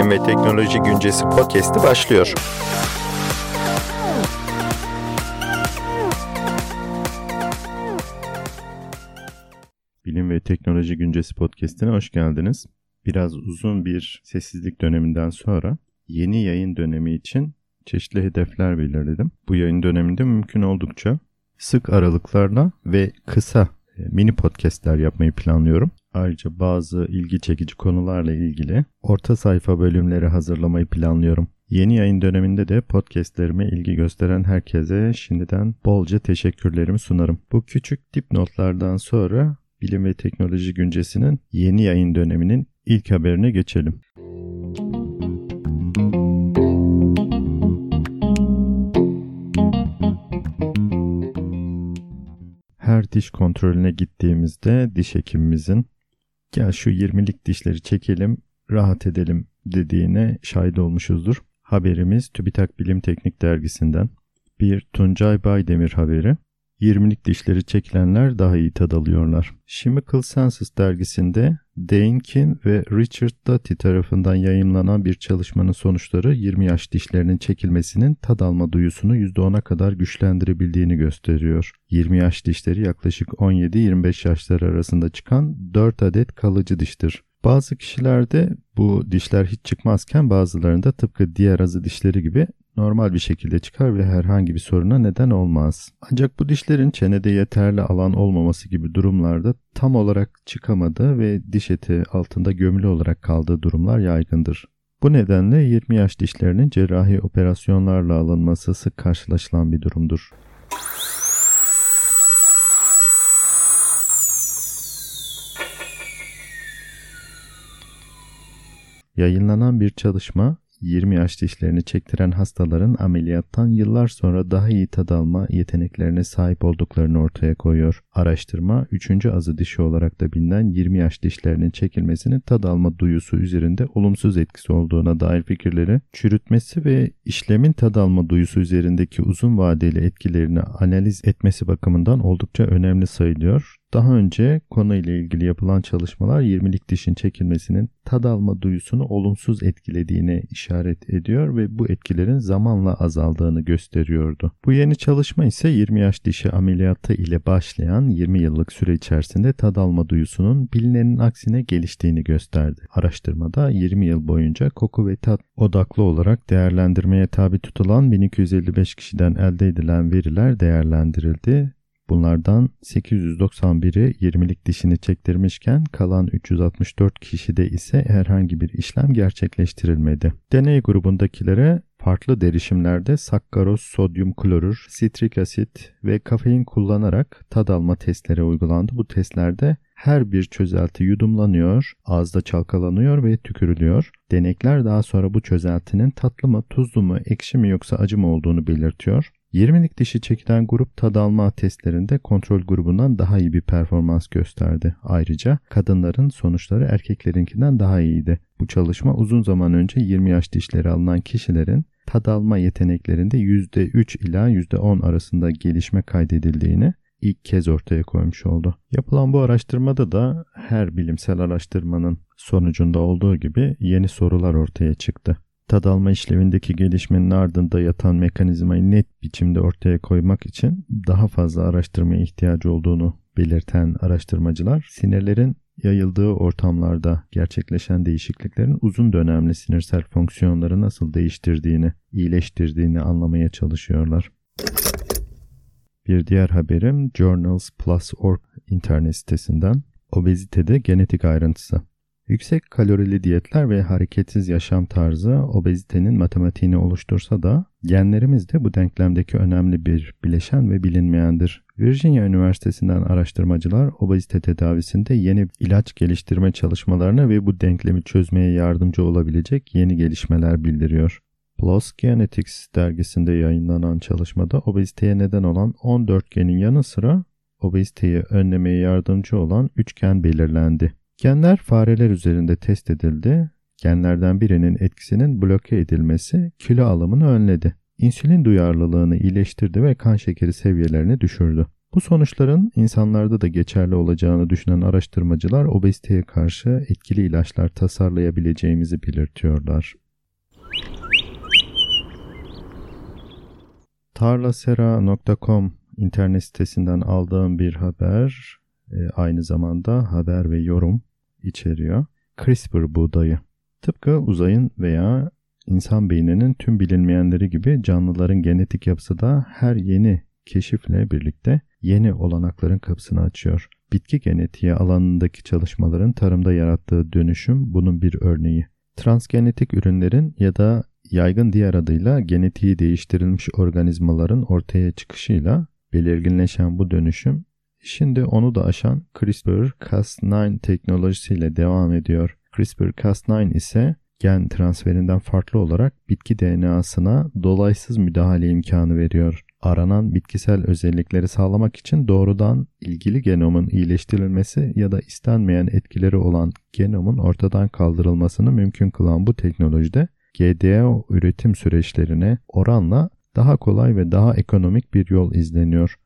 Bilim ve Teknoloji Güncesi podcast'i başlıyor. Bilim ve Teknoloji Güncesi podcast'ine hoş geldiniz. Biraz uzun bir sessizlik döneminden sonra yeni yayın dönemi için çeşitli hedefler belirledim. Bu yayın döneminde mümkün oldukça sık aralıklarla ve kısa e, mini podcastler yapmayı planlıyorum. Ayrıca bazı ilgi çekici konularla ilgili orta sayfa bölümleri hazırlamayı planlıyorum. Yeni yayın döneminde de podcastlerime ilgi gösteren herkese şimdiden bolca teşekkürlerimi sunarım. Bu küçük dipnotlardan sonra Bilim ve Teknoloji Güncesi'nin yeni yayın döneminin ilk haberine geçelim. Her diş kontrolüne gittiğimizde diş hekimimizin gel şu 20'lik dişleri çekelim, rahat edelim dediğine şahit olmuşuzdur. Haberimiz TÜBİTAK Bilim Teknik Dergisi'nden. Bir Tuncay Baydemir haberi. 20'lik dişleri çekilenler daha iyi tad alıyorlar. Chemical Senses dergisinde Dane Kin ve Richard Dutty tarafından yayınlanan bir çalışmanın sonuçları 20 yaş dişlerinin çekilmesinin tad alma duyusunu %10'a kadar güçlendirebildiğini gösteriyor. 20 yaş dişleri yaklaşık 17-25 yaşlar arasında çıkan 4 adet kalıcı diştir. Bazı kişilerde bu dişler hiç çıkmazken bazılarında tıpkı diğer azı dişleri gibi normal bir şekilde çıkar ve herhangi bir soruna neden olmaz. Ancak bu dişlerin çenede yeterli alan olmaması gibi durumlarda tam olarak çıkamadığı ve diş eti altında gömülü olarak kaldığı durumlar yaygındır. Bu nedenle 20 yaş dişlerinin cerrahi operasyonlarla alınması sık karşılaşılan bir durumdur. Yayınlanan bir çalışma 20 yaş dişlerini çektiren hastaların ameliyattan yıllar sonra daha iyi tad alma yeteneklerine sahip olduklarını ortaya koyuyor. Araştırma 3. azı dişi olarak da bilinen 20 yaş dişlerinin çekilmesinin tad alma duyusu üzerinde olumsuz etkisi olduğuna dair fikirleri çürütmesi ve işlemin tad alma duyusu üzerindeki uzun vadeli etkilerini analiz etmesi bakımından oldukça önemli sayılıyor. Daha önce konuyla ilgili yapılan çalışmalar 20'lik dişin çekilmesinin tad alma duyusunu olumsuz etkilediğine işaret ediyor ve bu etkilerin zamanla azaldığını gösteriyordu. Bu yeni çalışma ise 20 yaş dişi ameliyatı ile başlayan 20 yıllık süre içerisinde tad alma duyusunun bilinenin aksine geliştiğini gösterdi. Araştırmada 20 yıl boyunca koku ve tat odaklı olarak değerlendirmeye tabi tutulan 1255 kişiden elde edilen veriler değerlendirildi Bunlardan 891'i 20'lik dişini çektirmişken kalan 364 kişide ise herhangi bir işlem gerçekleştirilmedi. Deney grubundakilere farklı derişimlerde sakkaroz, sodyum klorür, sitrik asit ve kafein kullanarak tad alma testleri uygulandı. Bu testlerde her bir çözelti yudumlanıyor, ağızda çalkalanıyor ve tükürülüyor. Denekler daha sonra bu çözeltinin tatlı mı, tuzlu mu, ekşi mi yoksa acı mı olduğunu belirtiyor. 20'lik dişi çekilen grup tad alma testlerinde kontrol grubundan daha iyi bir performans gösterdi. Ayrıca kadınların sonuçları erkeklerinkinden daha iyiydi. Bu çalışma uzun zaman önce 20 yaş dişleri alınan kişilerin tad alma yeteneklerinde %3 ila %10 arasında gelişme kaydedildiğini ilk kez ortaya koymuş oldu. Yapılan bu araştırmada da her bilimsel araştırmanın sonucunda olduğu gibi yeni sorular ortaya çıktı tad alma işlevindeki gelişmenin ardında yatan mekanizmayı net biçimde ortaya koymak için daha fazla araştırmaya ihtiyacı olduğunu belirten araştırmacılar sinirlerin yayıldığı ortamlarda gerçekleşen değişikliklerin uzun dönemli sinirsel fonksiyonları nasıl değiştirdiğini, iyileştirdiğini anlamaya çalışıyorlar. Bir diğer haberim Journals Plus.org internet sitesinden obezitede genetik ayrıntısı. Yüksek kalorili diyetler ve hareketsiz yaşam tarzı obezitenin matematiğini oluştursa da genlerimiz de bu denklemdeki önemli bir bileşen ve bilinmeyendir. Virginia Üniversitesi'nden araştırmacılar obezite tedavisinde yeni ilaç geliştirme çalışmalarına ve bu denklemi çözmeye yardımcı olabilecek yeni gelişmeler bildiriyor. PLOS Genetics dergisinde yayınlanan çalışmada obeziteye neden olan 14 genin yanı sıra obeziteyi önlemeye yardımcı olan 3 gen belirlendi. Genler fareler üzerinde test edildi. Genlerden birinin etkisinin bloke edilmesi kilo alımını önledi. İnsülin duyarlılığını iyileştirdi ve kan şekeri seviyelerini düşürdü. Bu sonuçların insanlarda da geçerli olacağını düşünen araştırmacılar obeziteye karşı etkili ilaçlar tasarlayabileceğimizi belirtiyorlar. Tarlasera.com internet sitesinden aldığım bir haber e, aynı zamanda haber ve yorum içeriyor. CRISPR buğdayı. Tıpkı uzayın veya insan beyninin tüm bilinmeyenleri gibi canlıların genetik yapısı da her yeni keşifle birlikte yeni olanakların kapısını açıyor. Bitki genetiği alanındaki çalışmaların tarımda yarattığı dönüşüm bunun bir örneği. Transgenetik ürünlerin ya da yaygın diğer adıyla genetiği değiştirilmiş organizmaların ortaya çıkışıyla belirginleşen bu dönüşüm şimdi onu da aşan CRISPR-Cas9 teknolojisiyle devam ediyor. CRISPR-Cas9 ise gen transferinden farklı olarak bitki DNA'sına dolaysız müdahale imkanı veriyor. Aranan bitkisel özellikleri sağlamak için doğrudan ilgili genomun iyileştirilmesi ya da istenmeyen etkileri olan genomun ortadan kaldırılmasını mümkün kılan bu teknolojide GDO üretim süreçlerine oranla daha kolay ve daha ekonomik bir yol izleniyor.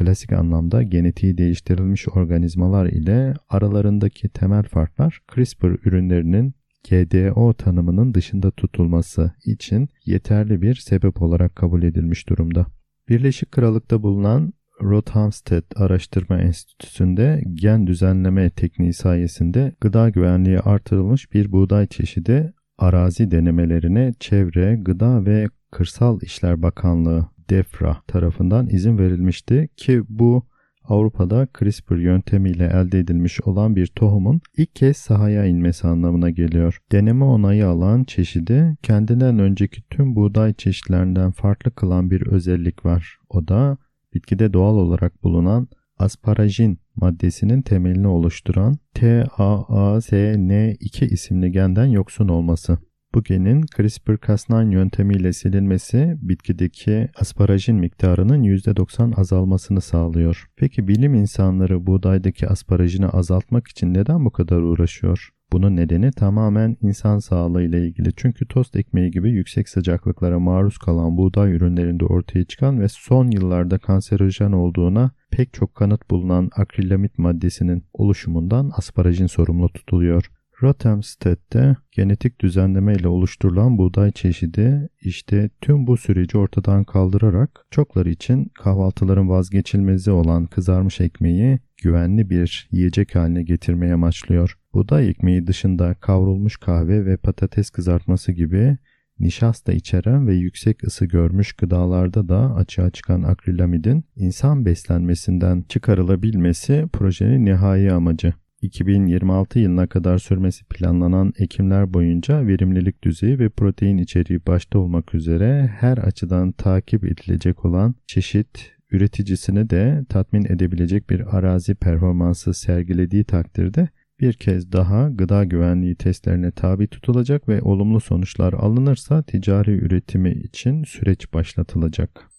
Klasik anlamda genetiği değiştirilmiş organizmalar ile aralarındaki temel farklar CRISPR ürünlerinin GDO tanımının dışında tutulması için yeterli bir sebep olarak kabul edilmiş durumda. Birleşik Krallık'ta bulunan Rothamsted Araştırma Enstitüsü'nde gen düzenleme tekniği sayesinde gıda güvenliği artırılmış bir buğday çeşidi arazi denemelerine Çevre, Gıda ve Kırsal İşler Bakanlığı DEFRA tarafından izin verilmişti ki bu Avrupa'da CRISPR yöntemiyle elde edilmiş olan bir tohumun ilk kez sahaya inmesi anlamına geliyor. Deneme onayı alan çeşidi kendinden önceki tüm buğday çeşitlerinden farklı kılan bir özellik var. O da bitkide doğal olarak bulunan asparajin maddesinin temelini oluşturan TAASN2 isimli genden yoksun olması. Bu genin CRISPR-Cas9 yöntemiyle silinmesi bitkideki asparajin miktarının %90 azalmasını sağlıyor. Peki bilim insanları buğdaydaki asparajini azaltmak için neden bu kadar uğraşıyor? Bunun nedeni tamamen insan sağlığı ile ilgili. Çünkü tost ekmeği gibi yüksek sıcaklıklara maruz kalan buğday ürünlerinde ortaya çıkan ve son yıllarda kanserojen olduğuna pek çok kanıt bulunan akrilamit maddesinin oluşumundan asparajin sorumlu tutuluyor. Rothamsted'de genetik düzenleme ile oluşturulan buğday çeşidi işte tüm bu süreci ortadan kaldırarak çokları için kahvaltıların vazgeçilmezi olan kızarmış ekmeği güvenli bir yiyecek haline getirmeye amaçlıyor. Buğday ekmeği dışında kavrulmuş kahve ve patates kızartması gibi nişasta içeren ve yüksek ısı görmüş gıdalarda da açığa çıkan akrilamidin insan beslenmesinden çıkarılabilmesi projenin nihai amacı. 2026 yılına kadar sürmesi planlanan ekimler boyunca verimlilik düzeyi ve protein içeriği başta olmak üzere her açıdan takip edilecek olan çeşit üreticisini de tatmin edebilecek bir arazi performansı sergilediği takdirde bir kez daha gıda güvenliği testlerine tabi tutulacak ve olumlu sonuçlar alınırsa ticari üretimi için süreç başlatılacak.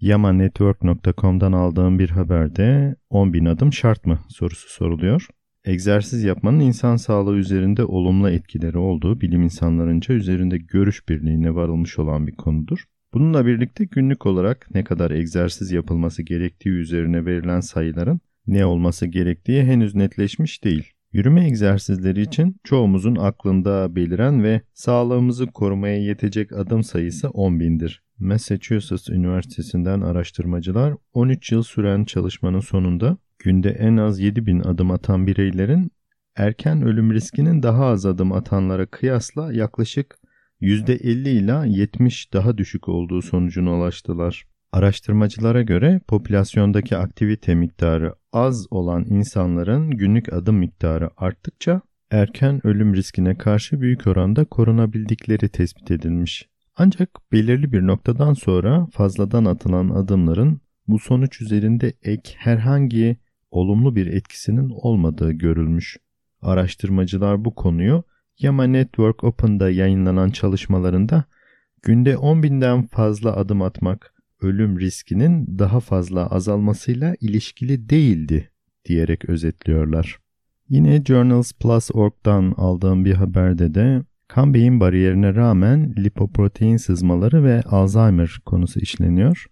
Yamanetwork.com'dan aldığım bir haberde 10.000 adım şart mı sorusu soruluyor. Egzersiz yapmanın insan sağlığı üzerinde olumlu etkileri olduğu bilim insanlarınca üzerinde görüş birliğine varılmış olan bir konudur. Bununla birlikte günlük olarak ne kadar egzersiz yapılması gerektiği üzerine verilen sayıların ne olması gerektiği henüz netleşmiş değil. Yürüme egzersizleri için çoğumuzun aklında beliren ve sağlığımızı korumaya yetecek adım sayısı 10 bindir. Massachusetts Üniversitesi'nden araştırmacılar 13 yıl süren çalışmanın sonunda günde en az 7000 adım atan bireylerin erken ölüm riskinin daha az adım atanlara kıyasla yaklaşık %50 ila 70 daha düşük olduğu sonucuna ulaştılar. Araştırmacılara göre popülasyondaki aktivite miktarı az olan insanların günlük adım miktarı arttıkça erken ölüm riskine karşı büyük oranda korunabildikleri tespit edilmiş. Ancak belirli bir noktadan sonra fazladan atılan adımların bu sonuç üzerinde ek herhangi olumlu bir etkisinin olmadığı görülmüş. Araştırmacılar bu konuyu Yama Network Open'da yayınlanan çalışmalarında günde 10 binden fazla adım atmak ölüm riskinin daha fazla azalmasıyla ilişkili değildi diyerek özetliyorlar. Yine Journals Plus.org'dan aldığım bir haberde de kan beyin bariyerine rağmen lipoprotein sızmaları ve Alzheimer konusu işleniyor.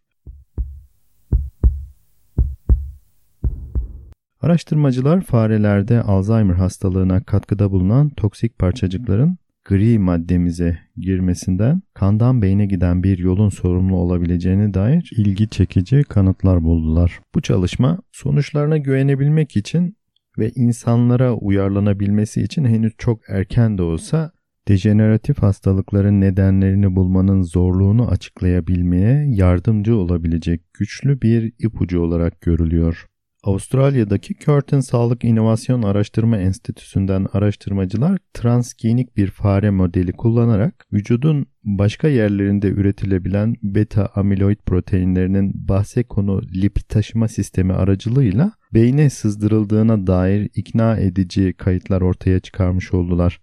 Araştırmacılar farelerde Alzheimer hastalığına katkıda bulunan toksik parçacıkların gri maddemize girmesinden kandan beyne giden bir yolun sorumlu olabileceğine dair ilgi çekici kanıtlar buldular. Bu çalışma sonuçlarına güvenebilmek için ve insanlara uyarlanabilmesi için henüz çok erken de olsa dejeneratif hastalıkların nedenlerini bulmanın zorluğunu açıklayabilmeye yardımcı olabilecek güçlü bir ipucu olarak görülüyor. Avustralya'daki Curtin Sağlık İnovasyon Araştırma Enstitüsü'nden araştırmacılar transgenik bir fare modeli kullanarak vücudun başka yerlerinde üretilebilen beta amiloid proteinlerinin bahse konu lipid taşıma sistemi aracılığıyla beyne sızdırıldığına dair ikna edici kayıtlar ortaya çıkarmış oldular.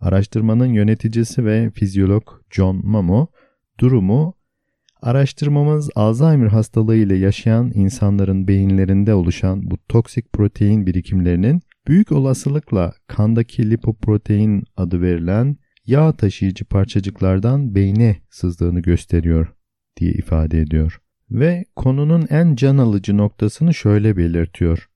Araştırmanın yöneticisi ve fizyolog John Mamo durumu Araştırmamız Alzheimer hastalığı ile yaşayan insanların beyinlerinde oluşan bu toksik protein birikimlerinin büyük olasılıkla kandaki lipoprotein adı verilen yağ taşıyıcı parçacıklardan beyne sızdığını gösteriyor diye ifade ediyor. Ve konunun en can alıcı noktasını şöyle belirtiyor.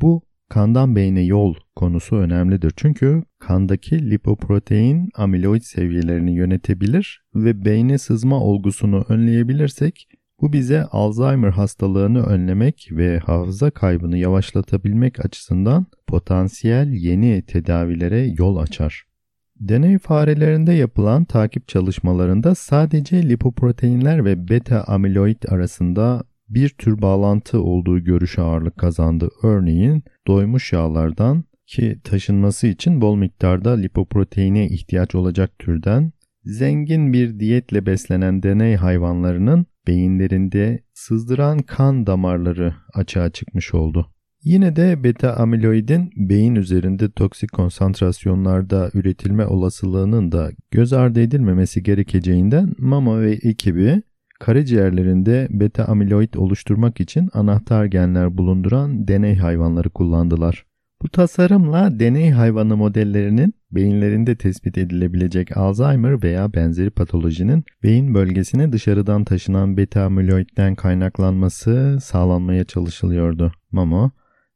Bu kandan beyne yol konusu önemlidir. Çünkü kandaki lipoprotein amiloid seviyelerini yönetebilir ve beyne sızma olgusunu önleyebilirsek bu bize Alzheimer hastalığını önlemek ve hafıza kaybını yavaşlatabilmek açısından potansiyel yeni tedavilere yol açar. Deney farelerinde yapılan takip çalışmalarında sadece lipoproteinler ve beta amiloid arasında bir tür bağlantı olduğu görüşü ağırlık kazandı. Örneğin doymuş yağlardan ki taşınması için bol miktarda lipoproteine ihtiyaç olacak türden zengin bir diyetle beslenen deney hayvanlarının beyinlerinde sızdıran kan damarları açığa çıkmış oldu. Yine de beta amiloidin beyin üzerinde toksik konsantrasyonlarda üretilme olasılığının da göz ardı edilmemesi gerekeceğinden Mama ve ekibi karaciğerlerinde beta amiloid oluşturmak için anahtar genler bulunduran deney hayvanları kullandılar. Bu tasarımla deney hayvanı modellerinin beyinlerinde tespit edilebilecek Alzheimer veya benzeri patolojinin beyin bölgesine dışarıdan taşınan beta amiloidden kaynaklanması sağlanmaya çalışılıyordu. Mamo,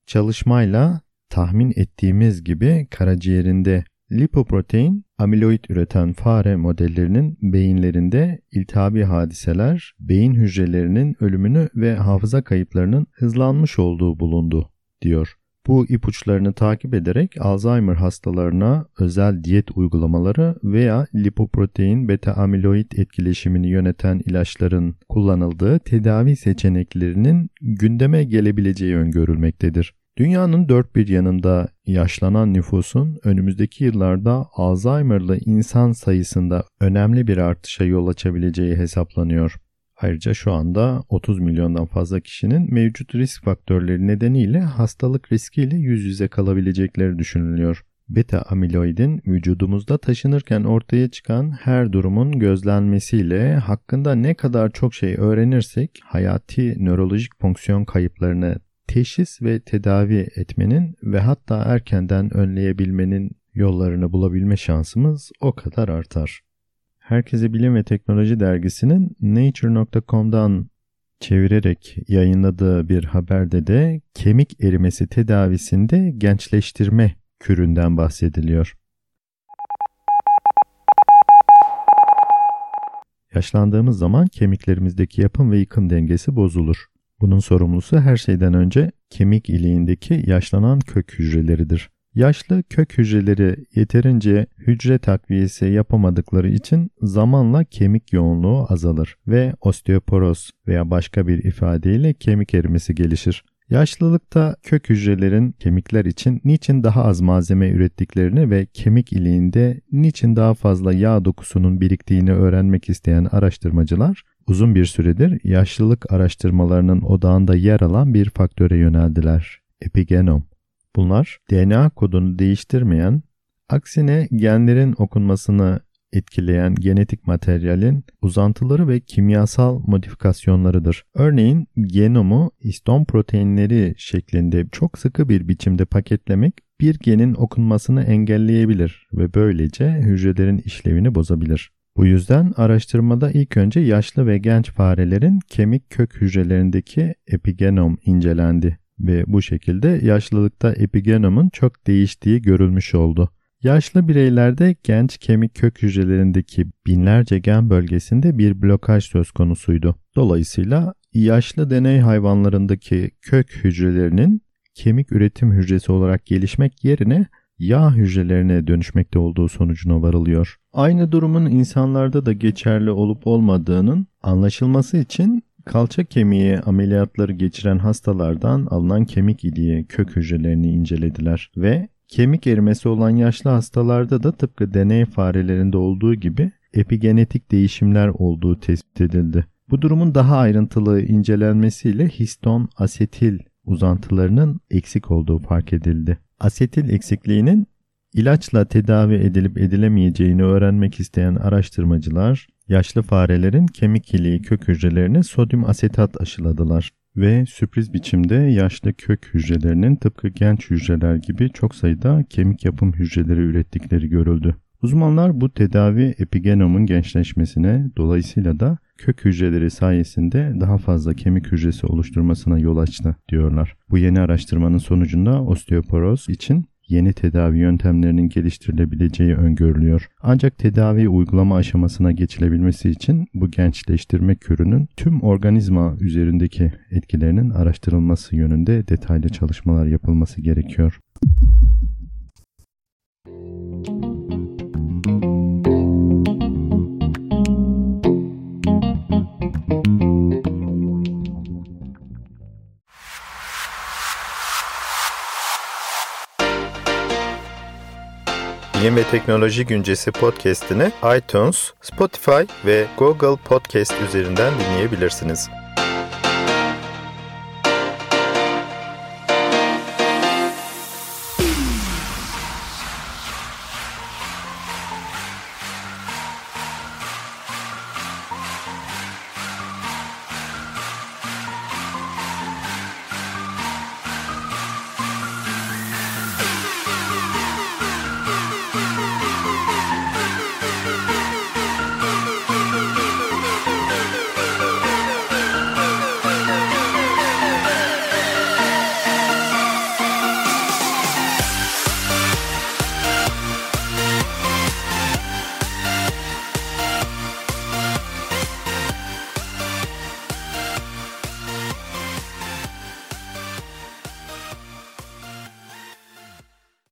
çalışmayla tahmin ettiğimiz gibi karaciğerinde lipoprotein amiloid üreten fare modellerinin beyinlerinde iltihabi hadiseler, beyin hücrelerinin ölümünü ve hafıza kayıplarının hızlanmış olduğu bulundu, diyor. Bu ipuçlarını takip ederek Alzheimer hastalarına özel diyet uygulamaları veya lipoprotein beta amiloid etkileşimini yöneten ilaçların kullanıldığı tedavi seçeneklerinin gündeme gelebileceği öngörülmektedir. Dünyanın dört bir yanında yaşlanan nüfusun önümüzdeki yıllarda Alzheimer'lı insan sayısında önemli bir artışa yol açabileceği hesaplanıyor. Ayrıca şu anda 30 milyondan fazla kişinin mevcut risk faktörleri nedeniyle hastalık riskiyle yüz yüze kalabilecekleri düşünülüyor. Beta amiloidin vücudumuzda taşınırken ortaya çıkan her durumun gözlenmesiyle hakkında ne kadar çok şey öğrenirsek hayati nörolojik fonksiyon kayıplarını teşhis ve tedavi etmenin ve hatta erkenden önleyebilmenin yollarını bulabilme şansımız o kadar artar. Herkese Bilim ve Teknoloji dergisinin nature.com'dan çevirerek yayınladığı bir haberde de kemik erimesi tedavisinde gençleştirme küründen bahsediliyor. Yaşlandığımız zaman kemiklerimizdeki yapım ve yıkım dengesi bozulur. Bunun sorumlusu her şeyden önce kemik iliğindeki yaşlanan kök hücreleridir. Yaşlı kök hücreleri yeterince hücre takviyesi yapamadıkları için zamanla kemik yoğunluğu azalır ve osteoporoz veya başka bir ifadeyle kemik erimesi gelişir. Yaşlılıkta kök hücrelerin kemikler için niçin daha az malzeme ürettiklerini ve kemik iliğinde niçin daha fazla yağ dokusunun biriktiğini öğrenmek isteyen araştırmacılar uzun bir süredir yaşlılık araştırmalarının odağında yer alan bir faktöre yöneldiler. Epigenom. Bunlar DNA kodunu değiştirmeyen, aksine genlerin okunmasını etkileyen genetik materyalin uzantıları ve kimyasal modifikasyonlarıdır. Örneğin genomu histon proteinleri şeklinde çok sıkı bir biçimde paketlemek bir genin okunmasını engelleyebilir ve böylece hücrelerin işlevini bozabilir. Bu yüzden araştırmada ilk önce yaşlı ve genç farelerin kemik kök hücrelerindeki epigenom incelendi ve bu şekilde yaşlılıkta epigenomun çok değiştiği görülmüş oldu. Yaşlı bireylerde genç kemik kök hücrelerindeki binlerce gen bölgesinde bir blokaj söz konusuydu. Dolayısıyla yaşlı deney hayvanlarındaki kök hücrelerinin kemik üretim hücresi olarak gelişmek yerine yağ hücrelerine dönüşmekte olduğu sonucuna varılıyor. Aynı durumun insanlarda da geçerli olup olmadığının anlaşılması için kalça kemiği ameliyatları geçiren hastalardan alınan kemik iliği kök hücrelerini incelediler ve kemik erimesi olan yaşlı hastalarda da tıpkı deney farelerinde olduğu gibi epigenetik değişimler olduğu tespit edildi. Bu durumun daha ayrıntılı incelenmesiyle histon asetil uzantılarının eksik olduğu fark edildi. Asetil eksikliğinin ilaçla tedavi edilip edilemeyeceğini öğrenmek isteyen araştırmacılar yaşlı farelerin kemik iliği kök hücrelerine sodyum asetat aşıladılar ve sürpriz biçimde yaşlı kök hücrelerinin tıpkı genç hücreler gibi çok sayıda kemik yapım hücreleri ürettikleri görüldü. Uzmanlar bu tedavi epigenomun gençleşmesine dolayısıyla da kök hücreleri sayesinde daha fazla kemik hücresi oluşturmasına yol açtı diyorlar. Bu yeni araştırmanın sonucunda osteoporoz için yeni tedavi yöntemlerinin geliştirilebileceği öngörülüyor. Ancak tedavi uygulama aşamasına geçilebilmesi için bu gençleştirme kürünün tüm organizma üzerindeki etkilerinin araştırılması yönünde detaylı çalışmalar yapılması gerekiyor. Bilim ve Teknoloji Güncesi podcast'ini iTunes, Spotify ve Google Podcast üzerinden dinleyebilirsiniz.